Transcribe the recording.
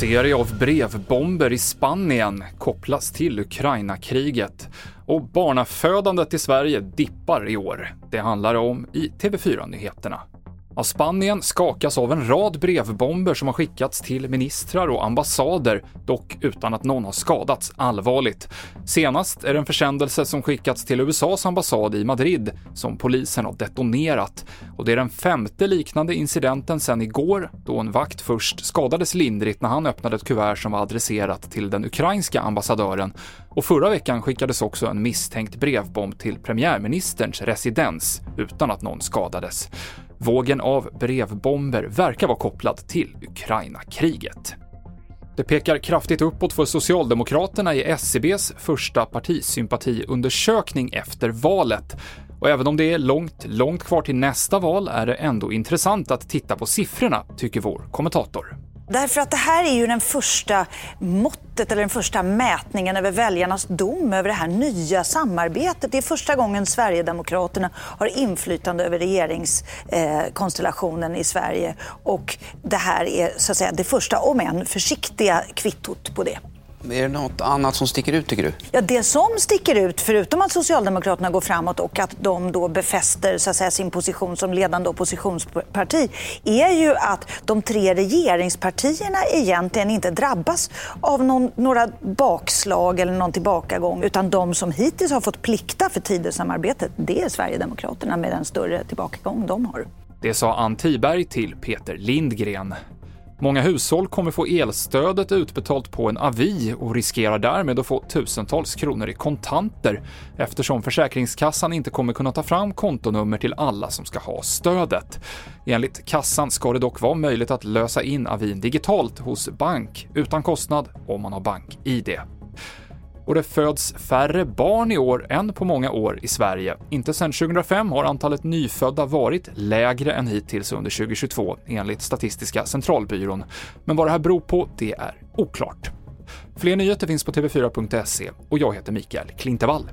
Serie av brevbomber i Spanien kopplas till Ukraina-kriget och barnafödandet i Sverige dippar i år. Det handlar om i TV4-nyheterna. Ja, Spanien skakas av en rad brevbomber som har skickats till ministrar och ambassader, dock utan att någon har skadats allvarligt. Senast är det en försändelse som skickats till USAs ambassad i Madrid som polisen har detonerat. Och det är den femte liknande incidenten sedan igår, då en vakt först skadades lindrigt när han öppnade ett kuvert som var adresserat till den ukrainska ambassadören. Och förra veckan skickades också en misstänkt brevbomb till premiärministerns residens utan att någon skadades. Vågen av brevbomber verkar vara kopplad till Ukraina-kriget. Det pekar kraftigt uppåt för Socialdemokraterna i SCBs första partisympatiundersökning efter valet. Och även om det är långt, långt kvar till nästa val är det ändå intressant att titta på siffrorna, tycker vår kommentator. Därför att det här är ju den första måttet eller den första mätningen över väljarnas dom över det här nya samarbetet. Det är första gången Sverigedemokraterna har inflytande över regeringskonstellationen i Sverige och det här är så att säga det första, om än försiktiga, kvittot på det. Är det något annat som sticker ut tycker du? Ja, det som sticker ut, förutom att Socialdemokraterna går framåt och att de då befäster så att säga, sin position som ledande oppositionsparti, är ju att de tre regeringspartierna egentligen inte drabbas av någon, några bakslag eller någon tillbakagång, utan de som hittills har fått plikta för Tidösamarbetet, det är Sverigedemokraterna med den större tillbakagång de har. Det sa Ann Tiberg till Peter Lindgren. Många hushåll kommer få elstödet utbetalt på en avi och riskerar därmed att få tusentals kronor i kontanter eftersom Försäkringskassan inte kommer kunna ta fram kontonummer till alla som ska ha stödet. Enligt kassan ska det dock vara möjligt att lösa in avin digitalt hos bank utan kostnad om man har bank-id och det föds färre barn i år än på många år i Sverige. Inte sedan 2005 har antalet nyfödda varit lägre än hittills under 2022, enligt Statistiska centralbyrån. Men vad det här beror på, det är oklart. Fler nyheter finns på tv4.se och jag heter Mikael Klintevall.